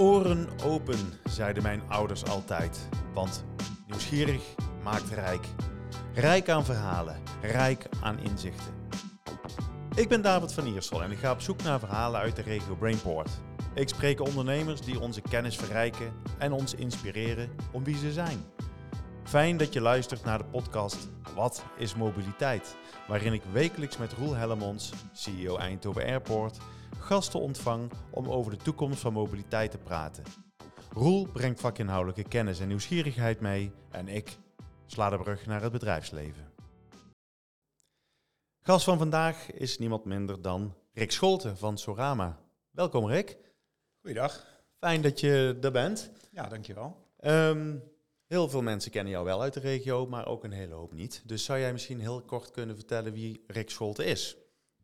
Oren open, zeiden mijn ouders altijd. Want nieuwsgierig maakt rijk. Rijk aan verhalen, rijk aan inzichten. Ik ben David van Iersel en ik ga op zoek naar verhalen uit de regio Brainport. Ik spreek ondernemers die onze kennis verrijken en ons inspireren om wie ze zijn. Fijn dat je luistert naar de podcast Wat is mobiliteit? Waarin ik wekelijks met Roel Hellemons, CEO Eindhoven Airport, gasten ontvang om over de toekomst van mobiliteit te praten. Roel brengt vakinhoudelijke kennis en nieuwsgierigheid mee en ik sla de brug naar het bedrijfsleven. Gast van vandaag is niemand minder dan Rick Scholten van Sorama. Welkom Rick. Goeiedag. Fijn dat je er bent. Ja, dankjewel. Um, heel veel mensen kennen jou wel uit de regio, maar ook een hele hoop niet. Dus zou jij misschien heel kort kunnen vertellen wie Rick Scholten is?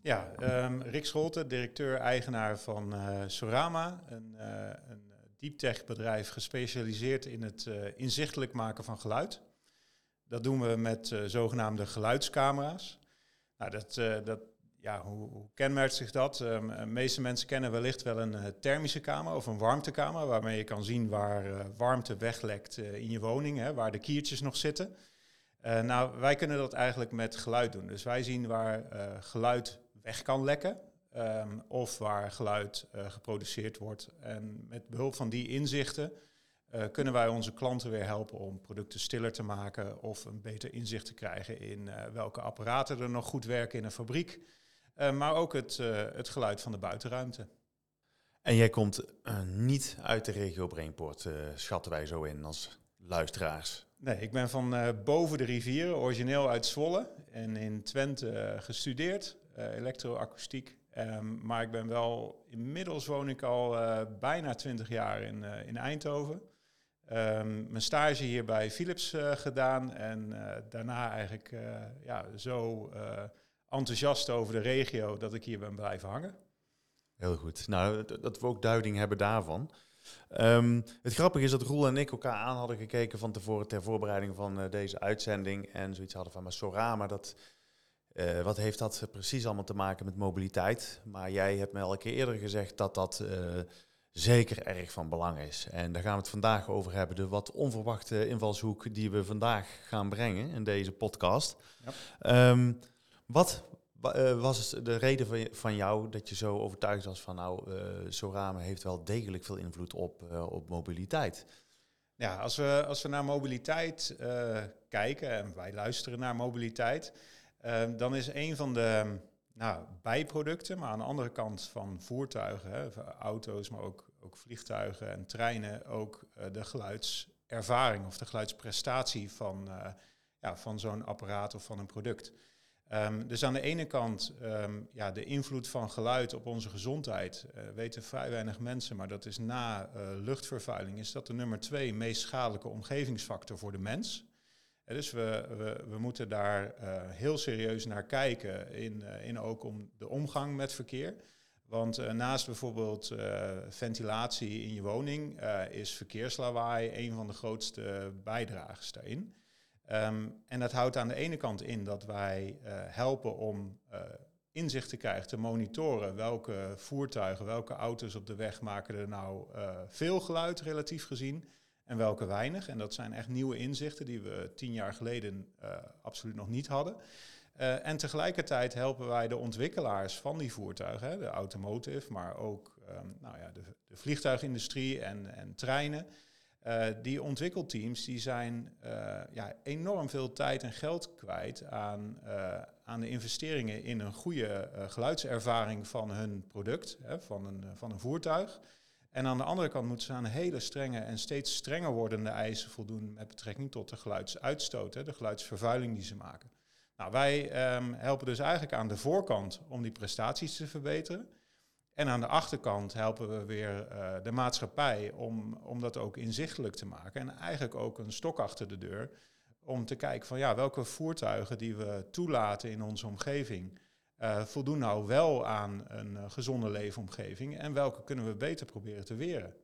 Ja, um, Rick Scholten, directeur-eigenaar van uh, Sorama, een, uh, een deep tech bedrijf gespecialiseerd in het uh, inzichtelijk maken van geluid. Dat doen we met zogenaamde geluidscamera's. Nou, dat, dat, ja, hoe, hoe, kenmerkt zich dat? De meeste mensen kennen wellicht wel een thermische kamer of een warmtekamer, waarmee je kan zien waar warmte weglekt in je woning, hè, waar de kiertjes nog zitten. nou, wij kunnen dat eigenlijk met geluid doen. Dus wij zien waar geluid weg kan lekken. Um, of waar geluid uh, geproduceerd wordt. En met behulp van die inzichten uh, kunnen wij onze klanten weer helpen om producten stiller te maken of een beter inzicht te krijgen in uh, welke apparaten er nog goed werken in een fabriek. maar ook het, het geluid van de buitenruimte. En jij komt niet uit de regio Brainport, schatten wij zo in als luisteraars. Nee, ik ben van boven de rivieren, origineel uit Zwolle en in Twente gestudeerd. Eh, elektroakoestiek. Um, maar ik ben wel, inmiddels woon ik al uh, bijna 20 jaar in, uh, in Eindhoven. Um, mijn stage hier bij Philips gedaan en daarna eigenlijk ja, zo enthousiast over de regio dat ik hier ben blijven hangen. Heel goed. Nou, dat we ook duiding hebben daarvan. Um, het grappige is dat Roel en ik elkaar aan hadden gekeken van tevoren ter voorbereiding van deze uitzending en zoiets hadden van, maar Sorama, dat uh, wat heeft dat precies allemaal te maken met mobiliteit? Maar jij hebt mij al een keer eerder gezegd dat dat uh, zeker erg van belang is. En daar gaan we het vandaag over hebben. De wat onverwachte invalshoek die we vandaag gaan brengen in deze podcast. Ja. Um, wat uh, was de reden van, jou dat je zo overtuigd was van nou, Sorama heeft wel degelijk veel invloed op, op mobiliteit? Ja, als we, als we naar mobiliteit kijken en wij luisteren naar mobiliteit Um, dan is een van de nou, bijproducten, maar aan de andere kant van voertuigen, hè, auto's, maar ook, ook vliegtuigen en treinen, ook uh, de geluidservaring of de geluidsprestatie van, uh, ja, van zo'n apparaat of van een product. Um, dus aan de ene kant ja, de invloed van geluid op onze gezondheid uh, weten vrij weinig mensen, maar dat is na luchtvervuiling is dat de nummer twee meest schadelijke omgevingsfactor voor de mens dus we, we, moeten daar uh, heel serieus naar kijken in, uh, in ook om de omgang met verkeer. Want uh, naast bijvoorbeeld ventilatie in je woning is verkeerslawaai een van de grootste bijdragers daarin. Um, en dat houdt aan de ene kant in dat wij helpen om inzicht te krijgen, te monitoren welke voertuigen, welke auto's op de weg maken er nou veel geluid relatief gezien en welke weinig. En dat zijn echt nieuwe inzichten die we tien jaar geleden uh, absoluut nog niet hadden. Uh, en tegelijkertijd helpen wij de ontwikkelaars van die voertuigen, hè, de automotive, maar ook um, nou ja, de, de, vliegtuigindustrie en, en treinen. Uh, die ontwikkelteams die zijn ja, enorm veel tijd en geld kwijt aan, aan de investeringen in een goede geluidservaring van hun product, hè, van, een, van een voertuig. En aan de andere kant moeten ze aan hele strenge en steeds strenger wordende eisen voldoen met betrekking tot de geluidsuitstoot, hè, de geluidsvervuiling die ze maken. Nou, wij um, helpen dus eigenlijk aan de voorkant om die prestaties te verbeteren. En aan de achterkant helpen we weer uh, de maatschappij om, om dat ook inzichtelijk te maken. En eigenlijk ook een stok achter de deur om te kijken van ja, welke voertuigen die we toelaten in onze omgeving, uh, voldoen nou wel aan een uh, gezonde leefomgeving en welke kunnen we beter proberen te weren.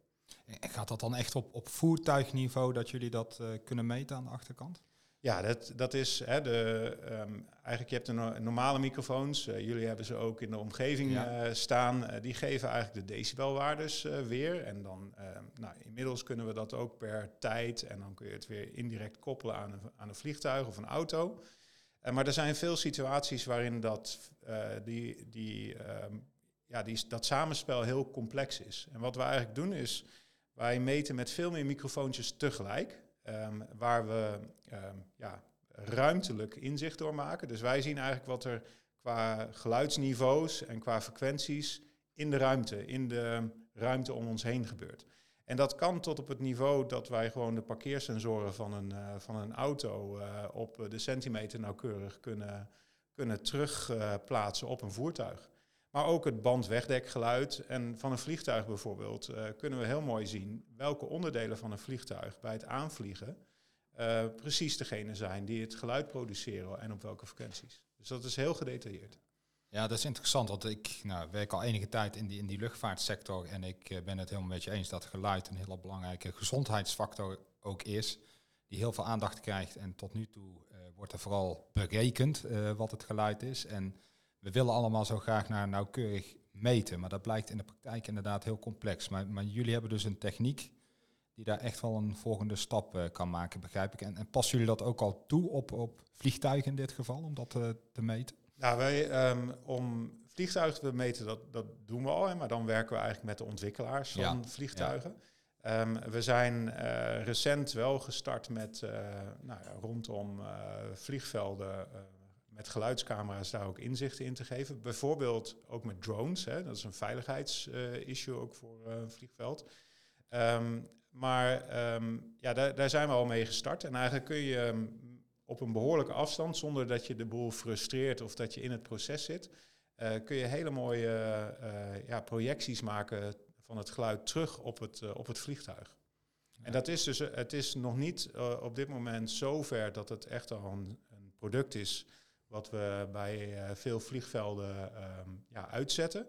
En gaat dat dan echt op, op voertuigniveau dat jullie dat uh, kunnen meten aan de achterkant? Ja, dat, dat is hè, de. Um, eigenlijk, je hebt een normale microfoons. Uh, jullie hebben ze ook in de omgeving ja. staan. Die geven eigenlijk de decibelwaardes weer. En dan, ehm, nou, inmiddels kunnen we dat ook per tijd. En dan kun je het weer indirect koppelen aan een, aan een vliegtuig of een auto. Maar er zijn veel situaties waarin dat, die, die, um, ja, die, dat samenspel heel complex is. En wat we eigenlijk doen is, wij meten met veel meer microfoontjes tegelijk. Um, waar we um, ja, ruimtelijk inzicht door maken. Dus wij zien eigenlijk wat er qua geluidsniveaus en qua frequenties in de ruimte, in de ruimte om ons heen gebeurt. En dat kan tot op het niveau dat wij gewoon de parkeersensoren van een, uh, van een auto uh, op de centimeter nauwkeurig kunnen, kunnen terugplaatsen op een voertuig. Maar ook het bandwegdekgeluid. En van een vliegtuig bijvoorbeeld kunnen we heel mooi zien welke onderdelen van een vliegtuig bij het aanvliegen precies degene zijn die het geluid produceren en op welke frequenties. Dus dat is heel gedetailleerd. Ja, dat is interessant, want ik nou, werk al enige tijd in die, in die luchtvaartsector en ik uh, ben het helemaal met je eens dat geluid een hele belangrijke gezondheidsfactor ook is, die heel veel aandacht krijgt en tot nu toe wordt er vooral berekend wat het geluid is. En we willen allemaal zo graag naar nauwkeurig meten, maar dat blijkt in de praktijk inderdaad heel complex. Maar, maar jullie hebben dus een techniek die daar echt wel een volgende stap kan maken, begrijp ik. En, en passen jullie dat ook al toe op, op vliegtuigen in dit geval, om dat uh, te meten? Nou, wij, um, om vliegtuigen te meten, dat, dat doen we al, hè, maar dan werken we eigenlijk met de ontwikkelaars van ja. vliegtuigen. Ja. Um, we zijn uh, recent wel gestart met nou, rondom vliegvelden met geluidscamera's daar ook inzichten in te geven. Bijvoorbeeld ook met drones. Hè. Dat is een veiligheidsissue ook voor een vliegveld. Um, maar um, ja, daar, daar, zijn we al mee gestart. En eigenlijk kun je op een behoorlijke afstand, zonder dat je de boel frustreert of dat je in het proces zit, uh, kun je hele mooie ja, projecties maken van het geluid terug op het, op het vliegtuig. Ja. En dat is dus, het is nog niet op dit moment zover dat het echt al een, een product is wat we bij veel vliegvelden um, ja, uitzetten.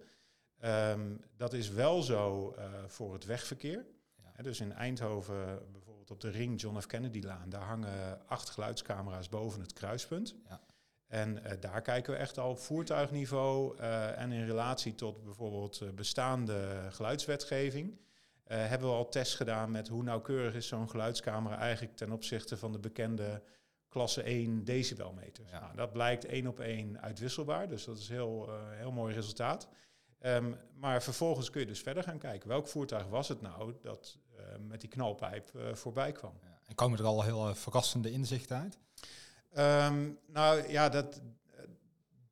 Um, dat is wel zo uh, voor het wegverkeer. He, dus in Eindhoven, bijvoorbeeld op de ring John F. Kennedy-laan, daar hangen acht geluidscamera's boven het kruispunt. Ja. En uh, daar kijken we echt al op voertuigniveau en in relatie tot bijvoorbeeld bestaande geluidswetgeving. hebben we al tests gedaan met hoe nauwkeurig is zo'n geluidscamera eigenlijk ten opzichte van de bekende klasse 1 decibelmeters. Ja. Nou, dat blijkt één op één uitwisselbaar, dus dat is heel, uh, heel mooi resultaat. Um, maar vervolgens kun je dus verder gaan kijken. Welk voertuig was het nou dat met die knalpijp uh, voorbij kwam? Ja. En komen er al heel verrassende inzichten uit? Um, nou ja, dat,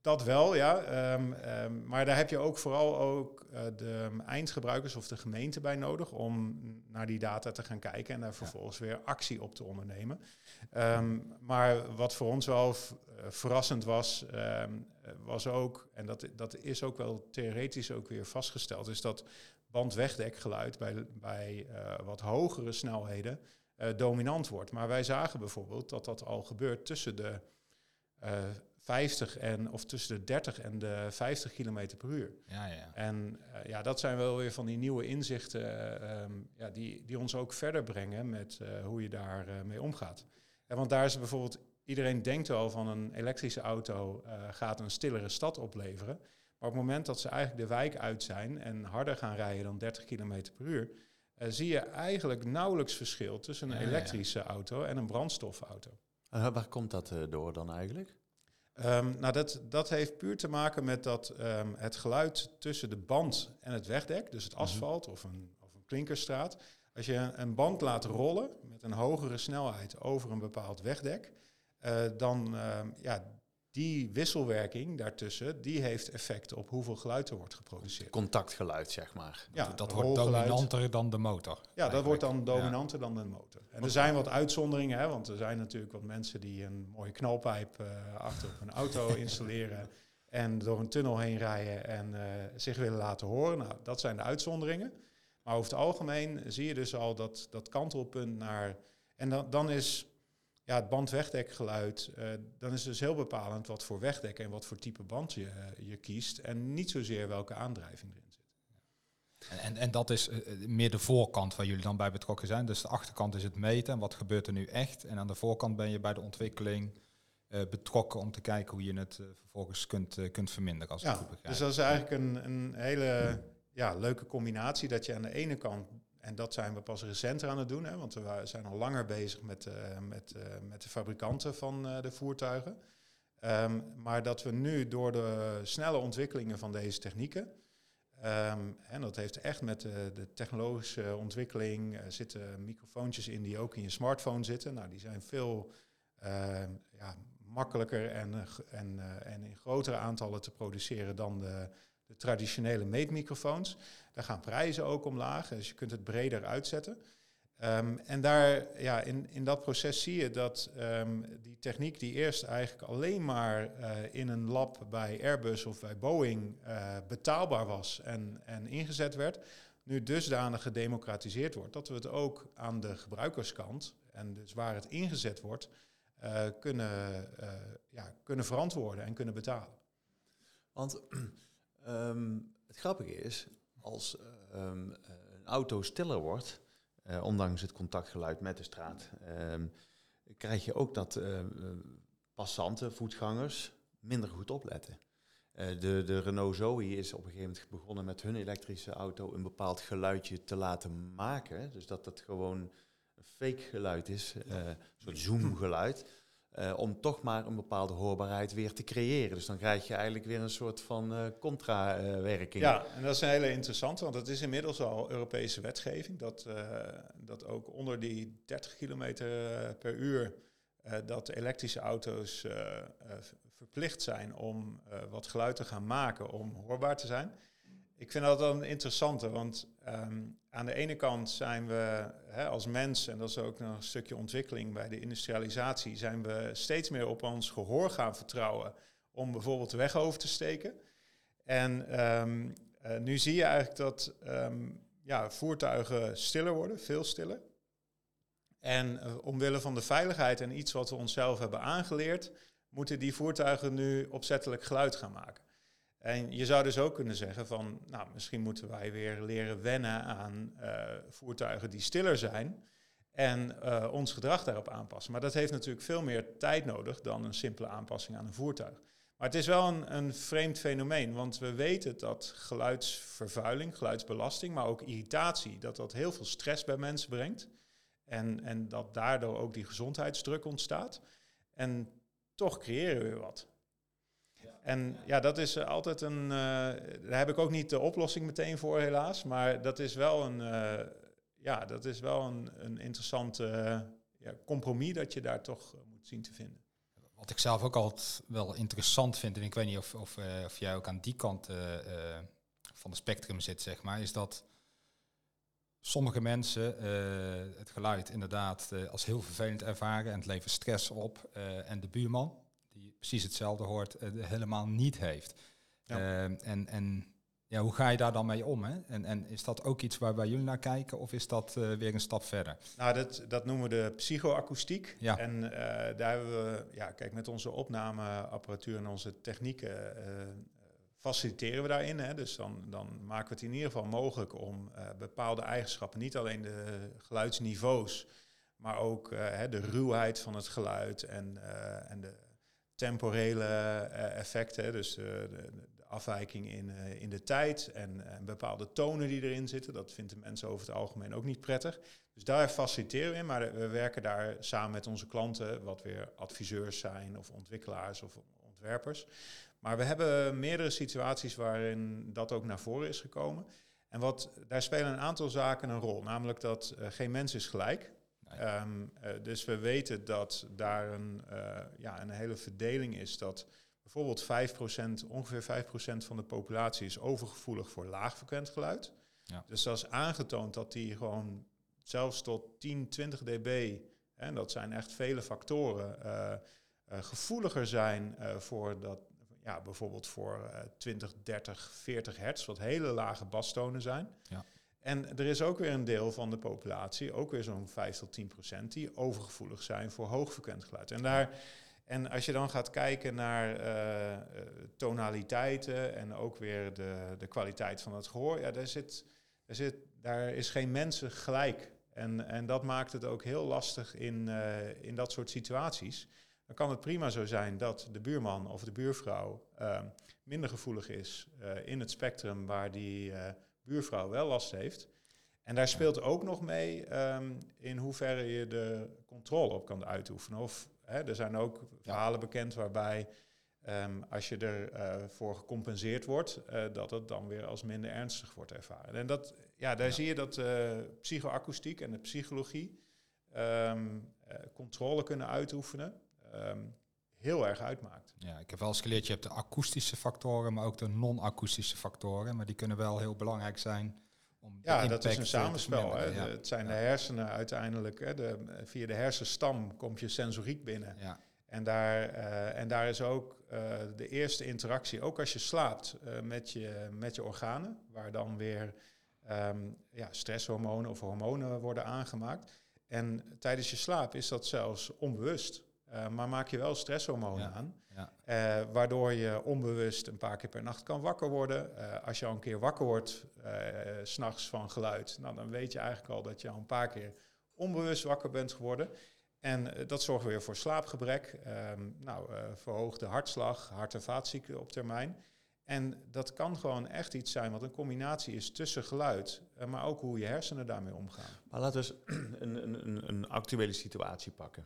dat wel, ja. Um, um, maar daar heb je ook vooral ook uh, de eindgebruikers of de gemeente bij nodig om naar die data te gaan kijken en daar vervolgens ja. weer actie op te ondernemen. Um, maar wat voor ons wel verrassend was, was ook, en dat, dat is ook wel theoretisch ook weer vastgesteld, is dat bandwegdekgeluid bij, bij uh, wat hogere snelheden dominant wordt. Maar wij zagen bijvoorbeeld dat dat al gebeurt tussen de 50 en of tussen de 30 en de 50 kilometer per uur. Ja, ja. En uh, ja, dat zijn wel weer van die nieuwe inzichten uh, um, ja, die, die ons ook verder brengen met uh, hoe je daar mee omgaat. En want daar is bijvoorbeeld, iedereen denkt wel van een elektrische auto gaat een stillere stad opleveren. Maar op het moment dat ze eigenlijk de wijk uit zijn en harder gaan rijden dan 30 kilometer per uur, zie je eigenlijk nauwelijks verschil tussen een ja, elektrische ja. auto en een brandstofauto. En waar komt dat door dan eigenlijk? Um, nou, dat, dat heeft puur te maken met dat um, het geluid tussen de band en het wegdek, dus het asfalt mm -hmm. of, een, of een klinkerstraat, als je een band laat rollen met een hogere snelheid over een bepaald wegdek, uh, dan um, ja, die wisselwerking daartussen, die heeft effect op hoeveel geluid er wordt geproduceerd. Contactgeluid, zeg maar. Ja, dat, dat wordt dominanter dan de motor. Ja, eigenlijk. dat wordt dan dominanter ja. dan de motor. En er zijn wat uitzonderingen, hè, want er zijn natuurlijk wat mensen die een mooie knalpijp uh, achter op een auto installeren en door een tunnel heen rijden en uh, zich willen laten horen. Nou, dat zijn de uitzonderingen. Maar over het algemeen zie je dus al dat, dat kantelpunt naar... En dan, dan is ja, het bandwegdekgeluid, uh, dan is dus heel bepalend wat voor wegdek en wat voor type band je, uh, je kiest. En niet zozeer welke aandrijving erin zit. En, en, en dat is uh, meer de voorkant waar jullie dan bij betrokken zijn. Dus de achterkant is het meten en wat gebeurt er nu echt. En aan de voorkant ben je bij de ontwikkeling betrokken om te kijken hoe je het vervolgens kunt, kunt verminderen. Als ja, ik goed begrijp. Dus dat is eigenlijk een, een hele ja, leuke combinatie. Dat je aan de ene kant, en dat zijn we pas recenter aan het doen, hè, want we zijn al langer bezig met, met, met de fabrikanten van de voertuigen. Um, maar dat we nu door de snelle ontwikkelingen van deze technieken, um, en dat heeft echt met de, technologische ontwikkeling, zitten microfoontjes in die ook in je smartphone zitten. Nou, die zijn veel uh, ja, makkelijker en, en, en in grotere aantallen te produceren dan de, de traditionele meetmicrofoons. Daar gaan prijzen ook omlaag, dus je kunt het breder uitzetten. Um, en daar, ja, in, in dat proces zie je dat um, die techniek die eerst eigenlijk alleen maar uh, in een lab bij Airbus of bij Boeing uh, betaalbaar was en, en ingezet werd, nu dusdanig gedemocratiseerd wordt dat we het ook aan de gebruikerskant, en dus waar het ingezet wordt, uh, kunnen, ja, kunnen verantwoorden en kunnen betalen. Want um, het grappige is, als een auto stiller wordt, uh, ondanks het contactgeluid met de straat, uh, krijg je ook dat uh, passanten, voetgangers, minder goed opletten. de, de Renault Zoe is op een gegeven moment begonnen met hun elektrische auto een bepaald geluidje te laten maken. Dus dat dat gewoon een fake geluid is, een soort zoomgeluid. Uh, om toch maar een bepaalde hoorbaarheid weer te creëren. Dus dan krijg je eigenlijk weer een soort van uh, contra-werking. ja, en dat is een hele interessante, want het is inmiddels al Europese wetgeving dat, uh, dat ook onder die 30 kilometer per uur dat elektrische auto's verplicht zijn om wat geluid te gaan maken om hoorbaar te zijn. Ik vind dat dan interessant, want um, aan de ene kant zijn we hè, als mens, en dat is ook nog een stukje ontwikkeling bij de industrialisatie, zijn we steeds meer op ons gehoor gaan vertrouwen om bijvoorbeeld de weg over te steken. En um, uh, nu zie je eigenlijk dat um, ja, voertuigen stiller worden, veel stiller. En uh, omwille van de veiligheid en iets wat we onszelf hebben aangeleerd, moeten die voertuigen nu opzettelijk geluid gaan maken. En je zou dus ook kunnen zeggen van, nou, misschien moeten wij weer leren wennen aan uh, voertuigen die stiller zijn en uh, ons gedrag daarop aanpassen. Maar dat heeft natuurlijk veel meer tijd nodig dan een simpele aanpassing aan een voertuig. Maar het is wel een, een vreemd fenomeen, want we weten dat geluidsvervuiling, geluidsbelasting, maar ook irritatie, dat dat heel veel stress bij mensen brengt. En, en dat daardoor ook die gezondheidsdruk ontstaat. En toch creëren we wat. En ja, dat is uh, altijd een. Uh, daar heb ik ook niet de oplossing meteen voor, helaas. Maar dat is wel een. Uh, ja, dat is wel een, een interessant ja, compromis dat je daar toch moet zien te vinden. Wat ik zelf ook altijd wel interessant vind, en ik weet niet of, of, of jij ook aan die kant van de spectrum zit, zeg maar, is dat sommige mensen het geluid inderdaad als heel vervelend ervaren en het levert stress op. en de buurman, precies hetzelfde hoort, uh, helemaal niet heeft. Ja. Uh, en, en ja, hoe ga je daar dan mee om? Hè? En, en is dat ook iets waar, waar jullie naar kijken of is dat uh, weer een stap verder? Nou, dat, dat noemen we de psychoacoustiek. Ja. En uh, daar hebben we, ja, kijk, met onze opnameapparatuur en onze technieken faciliteren we daarin. Hè? Dus dan, dan maken we het in ieder geval mogelijk om bepaalde eigenschappen, niet alleen de geluidsniveaus, maar ook de ruwheid van het geluid en, en de temporele uh, effecten, dus uh, de, de, afwijking in, uh, in de tijd en, en, bepaalde tonen die erin zitten. Dat vinden mensen over het algemeen ook niet prettig. Dus daar faciliteren we in, maar we werken daar samen met onze klanten, wat weer adviseurs zijn of ontwikkelaars of ontwerpers. Maar we hebben meerdere situaties waarin dat ook naar voren is gekomen. En wat, daar spelen een aantal zaken een rol, namelijk dat geen mens is gelijk. Um, uh, dus we weten dat daar een, uh, ja, een hele verdeling is dat bijvoorbeeld 5%, ongeveer 5% van de populatie is overgevoelig voor laagfrequent geluid. Ja. Dus dat is aangetoond dat die gewoon zelfs tot 10, 20 dB, en dat zijn echt vele factoren, uh, gevoeliger zijn voor dat, ja, bijvoorbeeld voor 20, 30, 40 hertz, wat hele lage bastonen zijn. Ja. En er is ook weer een deel van de populatie, ook weer zo'n 5 tot 10 procent, die overgevoelig zijn voor hoogfrequent geluid. En, daar, en als je dan gaat kijken naar uh, tonaliteiten en ook weer de, de kwaliteit van het gehoor, ja, daar zit, Er zit, daar is geen mensen gelijk. En, en dat maakt het ook heel lastig in, uh, in dat soort situaties. Dan kan het prima zo zijn dat de buurman of de buurvrouw minder gevoelig is in het spectrum waar die buurvrouw wel last heeft. En daar speelt ook nog mee um, in hoeverre je de controle op kan uitoefenen. Of hè, er zijn ook verhalen bekend waarbij um, als je ervoor uh, gecompenseerd wordt, uh, dat het dan weer als minder ernstig wordt ervaren. En dat, ja, daar ja. zie je dat uh, psychoakoestiek en de psychologie um, controle kunnen uitoefenen. Heel erg uitmaakt. Ja, ik heb wel eens geleerd, je hebt de akoestische factoren, maar ook de non-akoestische factoren. Maar die kunnen wel heel belangrijk zijn om ja, dat is een samenspel. Hè. Ja. Het zijn ja. de hersenen uiteindelijk. Hè. De, via de hersenstam komt je sensoriek binnen. Ja. En, daar, uh, en daar is ook uh, de eerste interactie, ook als je slaapt, uh, met, je, met je organen, waar dan weer um, ja, stresshormonen of hormonen worden aangemaakt. En tijdens je slaap is dat zelfs onbewust. Maar maak je wel stresshormonen ja. aan. Ja. Uh, waardoor je onbewust een paar keer per nacht kan wakker worden. Uh, als je al een keer wakker wordt, uh, s'nachts van geluid, nou, dan weet je eigenlijk al dat je al een paar keer onbewust wakker bent geworden. En dat zorgt weer voor slaapgebrek, um, nou, verhoogde hartslag, hart- en vaatziekten op termijn. En dat kan gewoon echt iets zijn wat een combinatie is tussen geluid, maar ook hoe je hersenen daarmee omgaan. Maar laten we eens een, een, een actuele situatie pakken.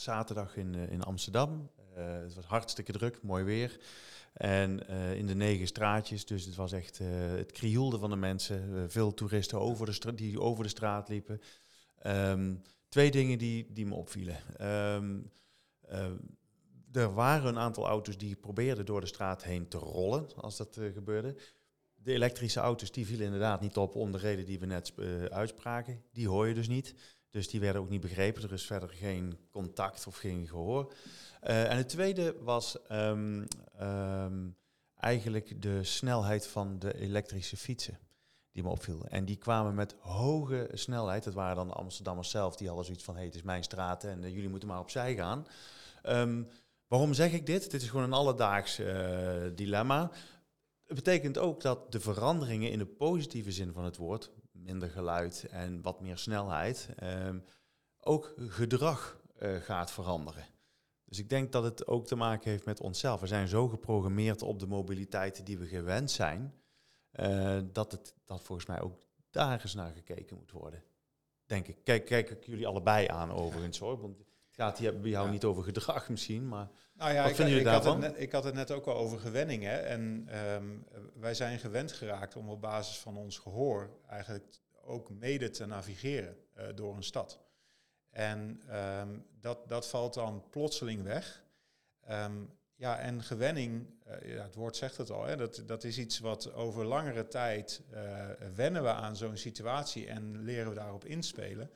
Zaterdag in, in Amsterdam. Uh, het was hartstikke druk, mooi weer. En uh, in de negen straatjes, dus het was echt het krioelde van de mensen. veel toeristen over de die over de straat liepen. Um, twee dingen die, die me opvielen. Um, er waren een aantal auto's die probeerden door de straat heen te rollen, als dat gebeurde. De elektrische auto's die vielen inderdaad niet op om de reden die we net uitspraken. Die hoor je dus niet. Dus die werden ook niet begrepen. Er is verder geen contact of geen gehoor. Uh, en het tweede was um, um, eigenlijk de snelheid van de elektrische fietsen die me opviel. En die kwamen met hoge snelheid. Dat waren dan de Amsterdammers zelf, die hadden zoiets van... hey, het is mijn straat en uh, jullie moeten maar opzij gaan. Um, waarom zeg ik dit? Dit is gewoon een alledaags uh, dilemma. Het betekent ook dat de veranderingen in de positieve zin van het woord... minder geluid en wat meer snelheid... ook gedrag uh, gaat veranderen. Dus ik denk dat het ook te maken heeft met onszelf. We zijn zo geprogrammeerd op de mobiliteit die we gewend zijn, uh, dat het dat volgens mij ook daar eens naar gekeken moet worden. Denk ik. Kijk, kijk ik jullie allebei aan overigens hoor. Want gaat hier bij jou ja. niet over gedrag misschien, maar nou ja, wat ik, vinden jullie daarvan? Had het net, ik had het net ook al over gewenning. Hè? En um, wij zijn gewend geraakt om op basis van ons gehoor eigenlijk ook mede te navigeren uh, door een stad. En um, dat, dat valt dan plotseling weg. Um, ja, en gewenning, uh, ja, het woord zegt het al, hè, dat, dat is iets wat over langere tijd uh, wennen we aan zo'n situatie en leren we daarop inspelen.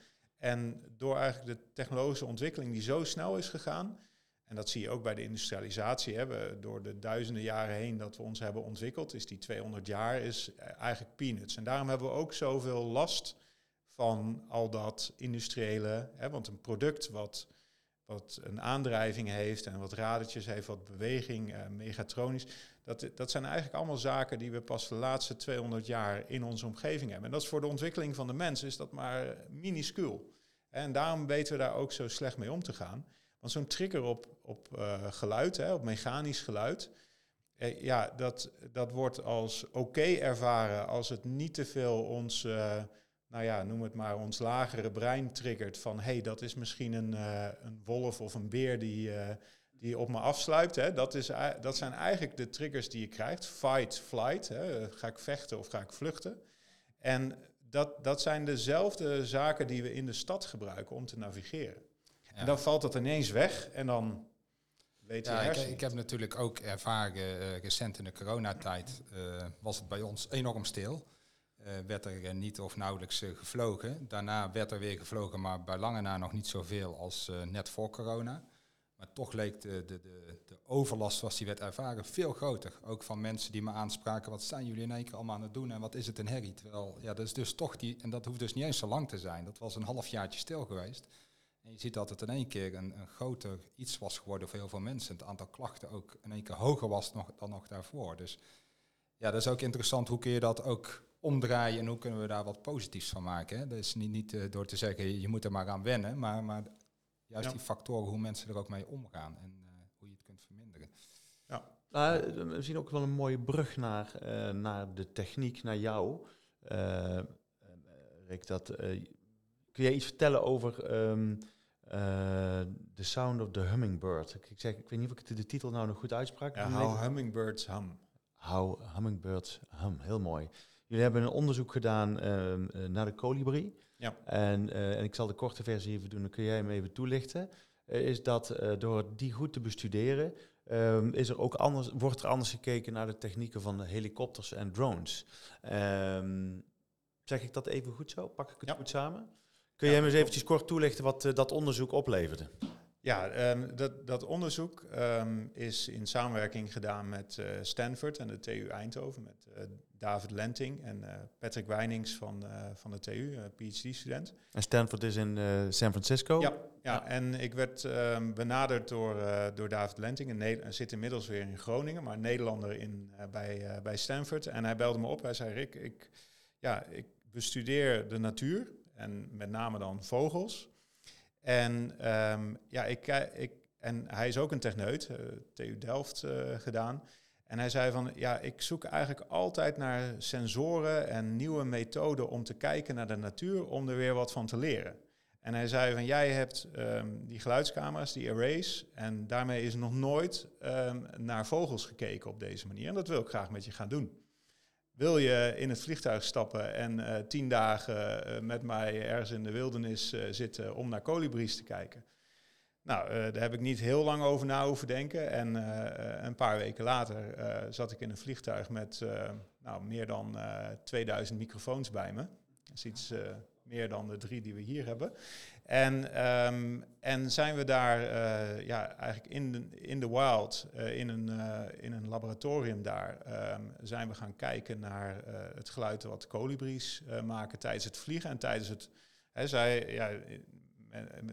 En door eigenlijk de technologische ontwikkeling die zo snel is gegaan, en dat zie je ook bij de industrialisatie, hè, door de duizenden jaren heen dat we ons hebben ontwikkeld, is die 200 jaar is eigenlijk peanuts. En daarom hebben we ook zoveel last van al dat industriële. Hè, want een product wat, wat een aandrijving heeft en wat radertjes heeft, wat beweging, uh, megatronisch. Dat, dat zijn eigenlijk allemaal zaken die we pas de laatste 200 jaar in onze omgeving hebben. En dat is voor de ontwikkeling van de mens is dat maar minuscuul. En daarom weten we daar ook zo slecht mee om te gaan. Want zo'n trigger op, op uh, geluid, hè, op mechanisch geluid, eh, ja, dat, dat wordt als oké ervaren als het niet te veel ons... Uh, nou ja, noem het maar, ons lagere brein triggert van hé, hey, dat is misschien een, uh, een wolf of een beer die, die op me afsluipt. Hè. Dat, is, dat zijn eigenlijk de triggers die je krijgt. Fight, flight. Hè. Ga ik vechten of ga ik vluchten? En dat, dat zijn dezelfde zaken die we in de stad gebruiken om te navigeren. Ja. En dan valt dat ineens weg en dan weet je ja, ik, ik, heb natuurlijk ook ervaren, uh, recent in de coronatijd was het bij ons enorm stil. Uh, werd er niet of nauwelijks uh, gevlogen. Daarna werd er weer gevlogen, maar bij lange na nog niet zoveel als uh, net voor corona. Toch leek de, de, de, de, overlast zoals die werd ervaren veel groter. Ook van mensen die me aanspraken, wat zijn jullie in één keer allemaal aan het doen en wat is het een herrie? Terwijl, ja, dat is dus toch die, en dat hoeft dus niet eens zo lang te zijn. Dat was een halfjaartje stil geweest. En je ziet dat het in één keer een, een groter iets was geworden voor heel veel mensen. Het aantal klachten ook in één keer hoger was nog, dan nog daarvoor. Dus Ja, dat is ook interessant. Hoe kun je dat ook omdraaien en hoe kunnen we daar wat positiefs van maken? Hè? Dat is niet, niet uh, door te zeggen, je moet er maar aan wennen, maar, maar juist die factoren, hoe mensen er ook mee omgaan en uh, hoe je het kunt verminderen. Ja. Nou, misschien ook wel een mooie brug naar, uh, naar de techniek, naar jou. Rick, dat, kun je iets vertellen over um, The Sound of the Hummingbird? Ik, zeg, ik weet niet of ik de, titel nou nog goed uitsprak. Ja, how Hummingbirds Hum. How Hummingbirds Hum, heel mooi. Jullie hebben een onderzoek gedaan uh, naar de kolibrie. Ja. En, uh, en ik zal de korte versie even doen, dan kun jij hem even toelichten. Uh, is dat door die goed te bestuderen, um, is er ook anders, wordt er anders gekeken naar de technieken van de helikopters en drones. Um, zeg ik dat even goed zo? Pak ik het goed samen? Kun jij ja, eens eventjes kort toelichten wat dat onderzoek opleverde? Ja, um, dat, dat, onderzoek um, is in samenwerking gedaan met uh, Stanford en de TU Eindhoven, met uh, David Lenting en uh, Patrick Weinings van, van de TU, PhD-student. En Stanford is in San Francisco? Ja, ja, en ik werd um, benaderd door, door David Lenting, en zit inmiddels weer in Groningen, maar Nederlander in, bij, bij Stanford. En hij belde me op, hij zei Rick, ik, ja, ik bestudeer de natuur en met name dan vogels. En, um, ja, ik, ik, en hij is ook een techneut, uh, TU Delft uh, gedaan. En hij zei van, ja, ik zoek eigenlijk altijd naar sensoren en nieuwe methoden om te kijken naar de natuur, om er weer wat van te leren. En hij zei van, jij hebt um, die geluidscamera's, die arrays, en daarmee is nog nooit um, naar vogels gekeken op deze manier. En dat wil ik graag met je gaan doen. Wil je in het vliegtuig stappen en uh, tien dagen uh, met mij ergens in de wildernis uh, zitten om naar kolibries te kijken? Nou, daar heb ik niet heel lang over na hoeven denken. En een paar weken later zat ik in een vliegtuig met nou, meer dan 2000 microfoons bij me. Dat is iets meer dan de drie die we hier hebben. En, um, en zijn we daar uh, ja, eigenlijk in de, in de wild, uh, in, een, uh, in een laboratorium daar, um, zijn we gaan kijken naar het geluid wat kolibries maken tijdens het vliegen en tijdens het... Hè, zij, ja,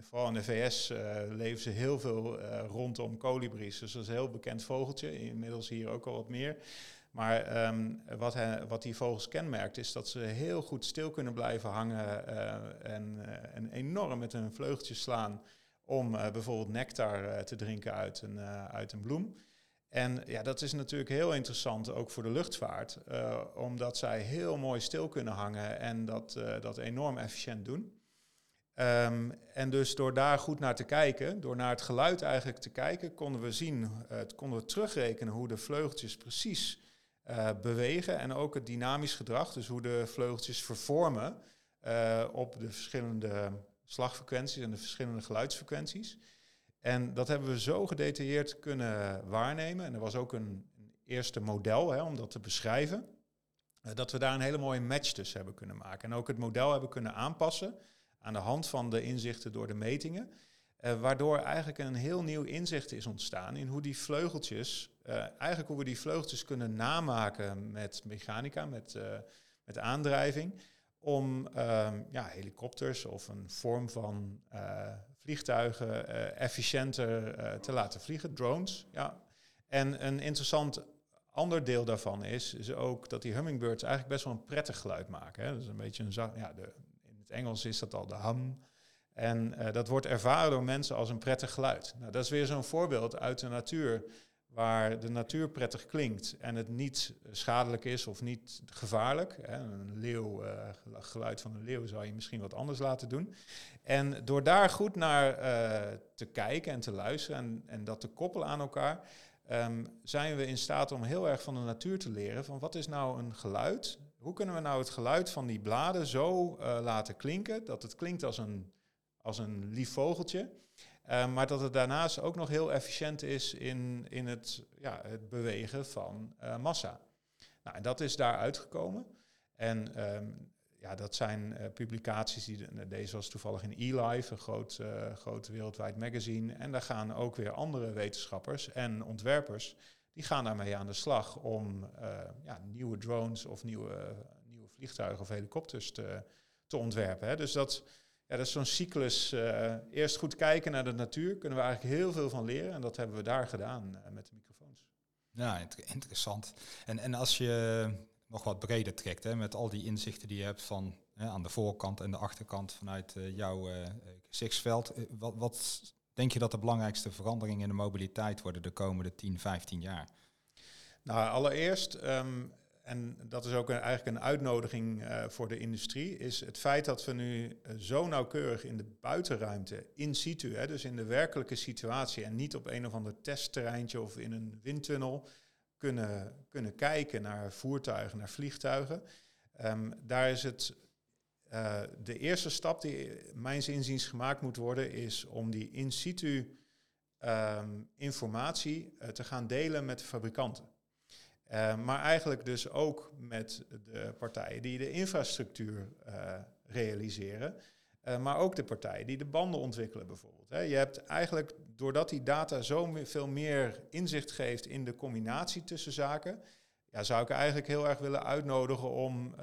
vooral in de VS leven ze heel veel rondom kolibries. Dus dat is een heel bekend vogeltje, inmiddels hier ook al wat meer. Maar um, wat, hij, wat die vogels kenmerkt is dat ze heel goed stil kunnen blijven hangen en, uh, en, enorm met hun vleugeltjes slaan om uh, bijvoorbeeld nectar te drinken uit een, uit een bloem. En ja, dat is natuurlijk heel interessant ook voor de luchtvaart, omdat zij heel mooi stil kunnen hangen en dat, dat enorm efficiënt doen. Um, en dus door daar goed naar te kijken, door naar het geluid eigenlijk te kijken, konden we zien, konden we terugrekenen hoe de vleugeltjes precies uh, bewegen en ook het dynamisch gedrag, dus hoe de vleugeltjes vervormen uh, op de verschillende slagfrequenties en de verschillende geluidsfrequenties. En dat hebben we zo gedetailleerd kunnen waarnemen. En er was ook een, een eerste model hè, om dat te beschrijven. Uh, dat we daar een hele mooie match tussen hebben kunnen maken. En ook het model hebben kunnen aanpassen aan de hand van de inzichten door de metingen. Uh, waardoor eigenlijk een heel nieuw inzicht is ontstaan in hoe die vleugeltjes, uh, eigenlijk hoe we die vleugeltjes kunnen namaken met mechanica, met, uh, met aandrijving, om ehm, ja, helikopters of een vorm van vliegtuigen efficiënter te laten vliegen, drones. Ja. En een interessant ander deel daarvan is, is ook dat die hummingbirds eigenlijk best wel een prettig geluid maken. Hè. Dat is een beetje een ja, de, in het Engels is dat al de hum. En uh, dat wordt ervaren door mensen als een prettig geluid. Nou, dat is weer zo'n voorbeeld uit de natuur, waar de natuur prettig klinkt en het niet schadelijk is of niet gevaarlijk. Hè. Een leeuw, uh, geluid van een leeuw zou je misschien wat anders laten doen. En door daar goed naar te kijken en te luisteren en, en dat te koppelen aan elkaar, um, zijn we in staat om heel erg van de natuur te leren van wat is nou een geluid? Hoe kunnen we nou het geluid van die bladen zo laten klinken dat het klinkt als een als een lief vogeltje. Uh, maar dat het daarnaast ook nog heel efficiënt is in, in het, ja, het bewegen van uh, massa. Nou, en dat is daar uitgekomen. En um, ja, dat zijn uh, publicaties, die, deze was toevallig in eLife, een groot, groot wereldwijd magazine. En daar gaan ook weer andere wetenschappers en ontwerpers, die gaan daarmee aan de slag om ja, nieuwe drones of nieuwe, nieuwe vliegtuigen of helikopters te, te ontwerpen. Hè. Dus dat, ja, dat is zo'n cyclus. Uh, eerst goed kijken naar de natuur, kunnen we eigenlijk heel veel van leren. En dat hebben we daar gedaan uh, met de microfoons. Ja, inter- interessant. En, en als je nog wat breder trekt, hè, met al die inzichten die je hebt van hè, aan de voorkant en de achterkant vanuit eh, jouw eh, gezichtsveld, eh, wat, wat denk je dat de belangrijkste veranderingen in de mobiliteit worden de komende 10, 15 jaar? Nou, allereerst, ehm, en dat is ook eigenlijk een uitnodiging eh, voor de industrie, is het feit dat we nu eh, zo nauwkeurig in de buitenruimte, in situ, hè, dus in de werkelijke situatie en niet op een of ander testterreintje of in een windtunnel, kunnen, kunnen kijken naar voertuigen, naar vliegtuigen. Ehm, daar is het eh, de eerste stap die mijns inziens gemaakt moet worden, is om die in situ ehm, informatie te gaan delen met de fabrikanten. Uh, maar eigenlijk dus ook met de partijen die de infrastructuur uh, realiseren. Uh, maar ook de partijen die de banden ontwikkelen bijvoorbeeld. Hè. Je hebt eigenlijk, doordat die data zo veel meer inzicht geeft in de combinatie tussen zaken, ja, zou ik eigenlijk heel erg willen uitnodigen om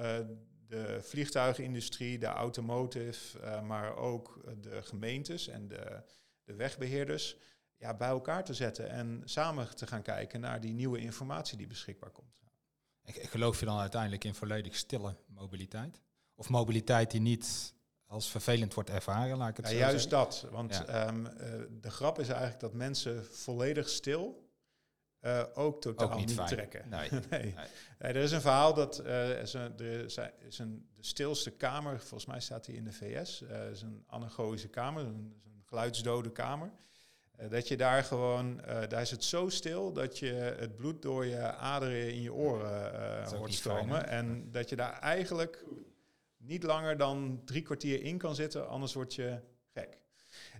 de vliegtuigindustrie, de automotive, maar ook de gemeentes en de, de wegbeheerders ja, bij elkaar te zetten en samen te gaan kijken naar die nieuwe informatie die beschikbaar komt. Geloof je dan uiteindelijk in volledig stille mobiliteit? Of mobiliteit die niet als vervelend wordt ervaren, laat ik het ja, zo juist zeggen? dat. Want ja. um, uh, de grap is eigenlijk dat mensen volledig stil uh, ook totaal ook niet, niet trekken. nee. nee. nee. Er is een verhaal dat uh, is, een, er is een, de stilste kamer, volgens mij staat die in de VS, is een anagogische kamer, een, een geluidsdode kamer. Uh, dat je daar gewoon, uh, daar is het zo stil dat je het bloed door je aderen in je oren uh, hoort stromen. En dat je daar eigenlijk niet langer dan drie kwartier in kan zitten, anders word je gek.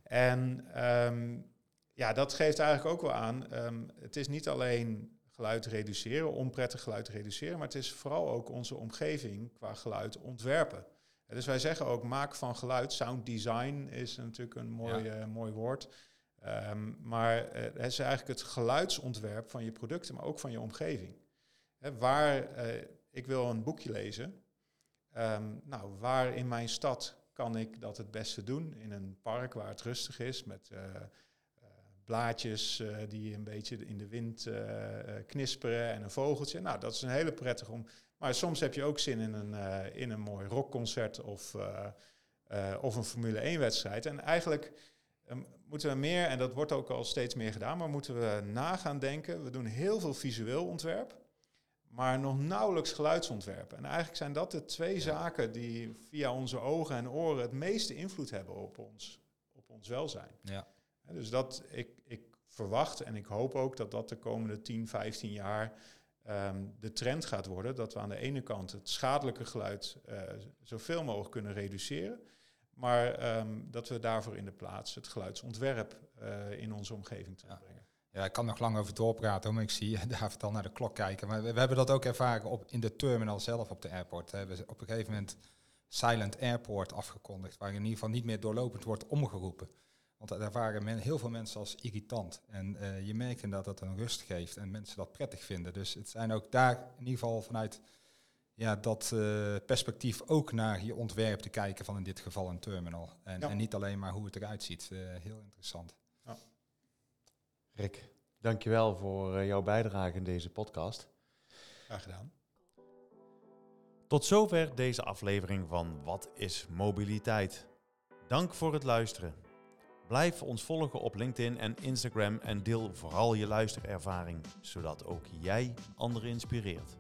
En um, ja, dat geeft eigenlijk ook wel aan, um, het is niet alleen geluid reduceren, onprettig geluid reduceren, maar het is vooral ook onze omgeving qua geluid ontwerpen. Dus wij zeggen ook, maak van geluid, sound design is natuurlijk een mooi, ja. mooi woord. Um, maar uh, het is eigenlijk het geluidsontwerp van je producten, maar ook van je omgeving. Waar, uh, ik wil een boekje lezen. Um, nou, waar in mijn stad kan ik dat het beste doen? In een park waar het rustig is, met uh, blaadjes die een beetje in de wind knisperen en een vogeltje. Nou, dat is een hele prettige om. Maar soms heb je ook zin in een, in een mooi rockconcert of, of een Formule 1-wedstrijd. En eigenlijk um, moeten we meer, en dat wordt ook al steeds meer gedaan, maar moeten we na gaan denken. We doen heel veel visueel ontwerp, maar nog nauwelijks geluidsontwerp. En eigenlijk zijn dat de twee ja. zaken die via onze ogen en oren het meeste invloed hebben op ons, op ons welzijn. Ja. Dus dat ik, ik verwacht en ik hoop ook dat dat de komende 10, 15 jaar um, de trend gaat worden. Dat we aan de ene kant het schadelijke geluid uh, zoveel mogelijk kunnen reduceren. Maar um, dat we daarvoor in de plaats het geluidsontwerp uh, in onze omgeving terugbrengen. Ja. ja, ik kan nog lang over doorpraten, maar ik zie David al naar de klok kijken. Maar we, we, hebben dat ook ervaren op, in de terminal zelf op de airport. We hebben op een gegeven moment Silent Airport afgekondigd, waar in ieder geval niet meer doorlopend wordt omgeroepen. Want daar waren men, heel veel mensen als irritant. En uh, je merkt dat dat een rust geeft en mensen dat prettig vinden. Dus het zijn ook daar in ieder geval vanuit ja, dat uh, perspectief ook naar je ontwerp te kijken van in dit geval een terminal. En, ja. en niet alleen maar hoe het eruit ziet. Uh, heel interessant. Ja. Rick, dankjewel voor uh, jouw bijdrage in deze podcast. Graag gedaan. Tot zover deze aflevering van Wat is mobiliteit? Dank voor het luisteren. Blijf ons volgen op LinkedIn en Instagram en deel vooral je luisterervaring, zodat ook jij anderen inspireert.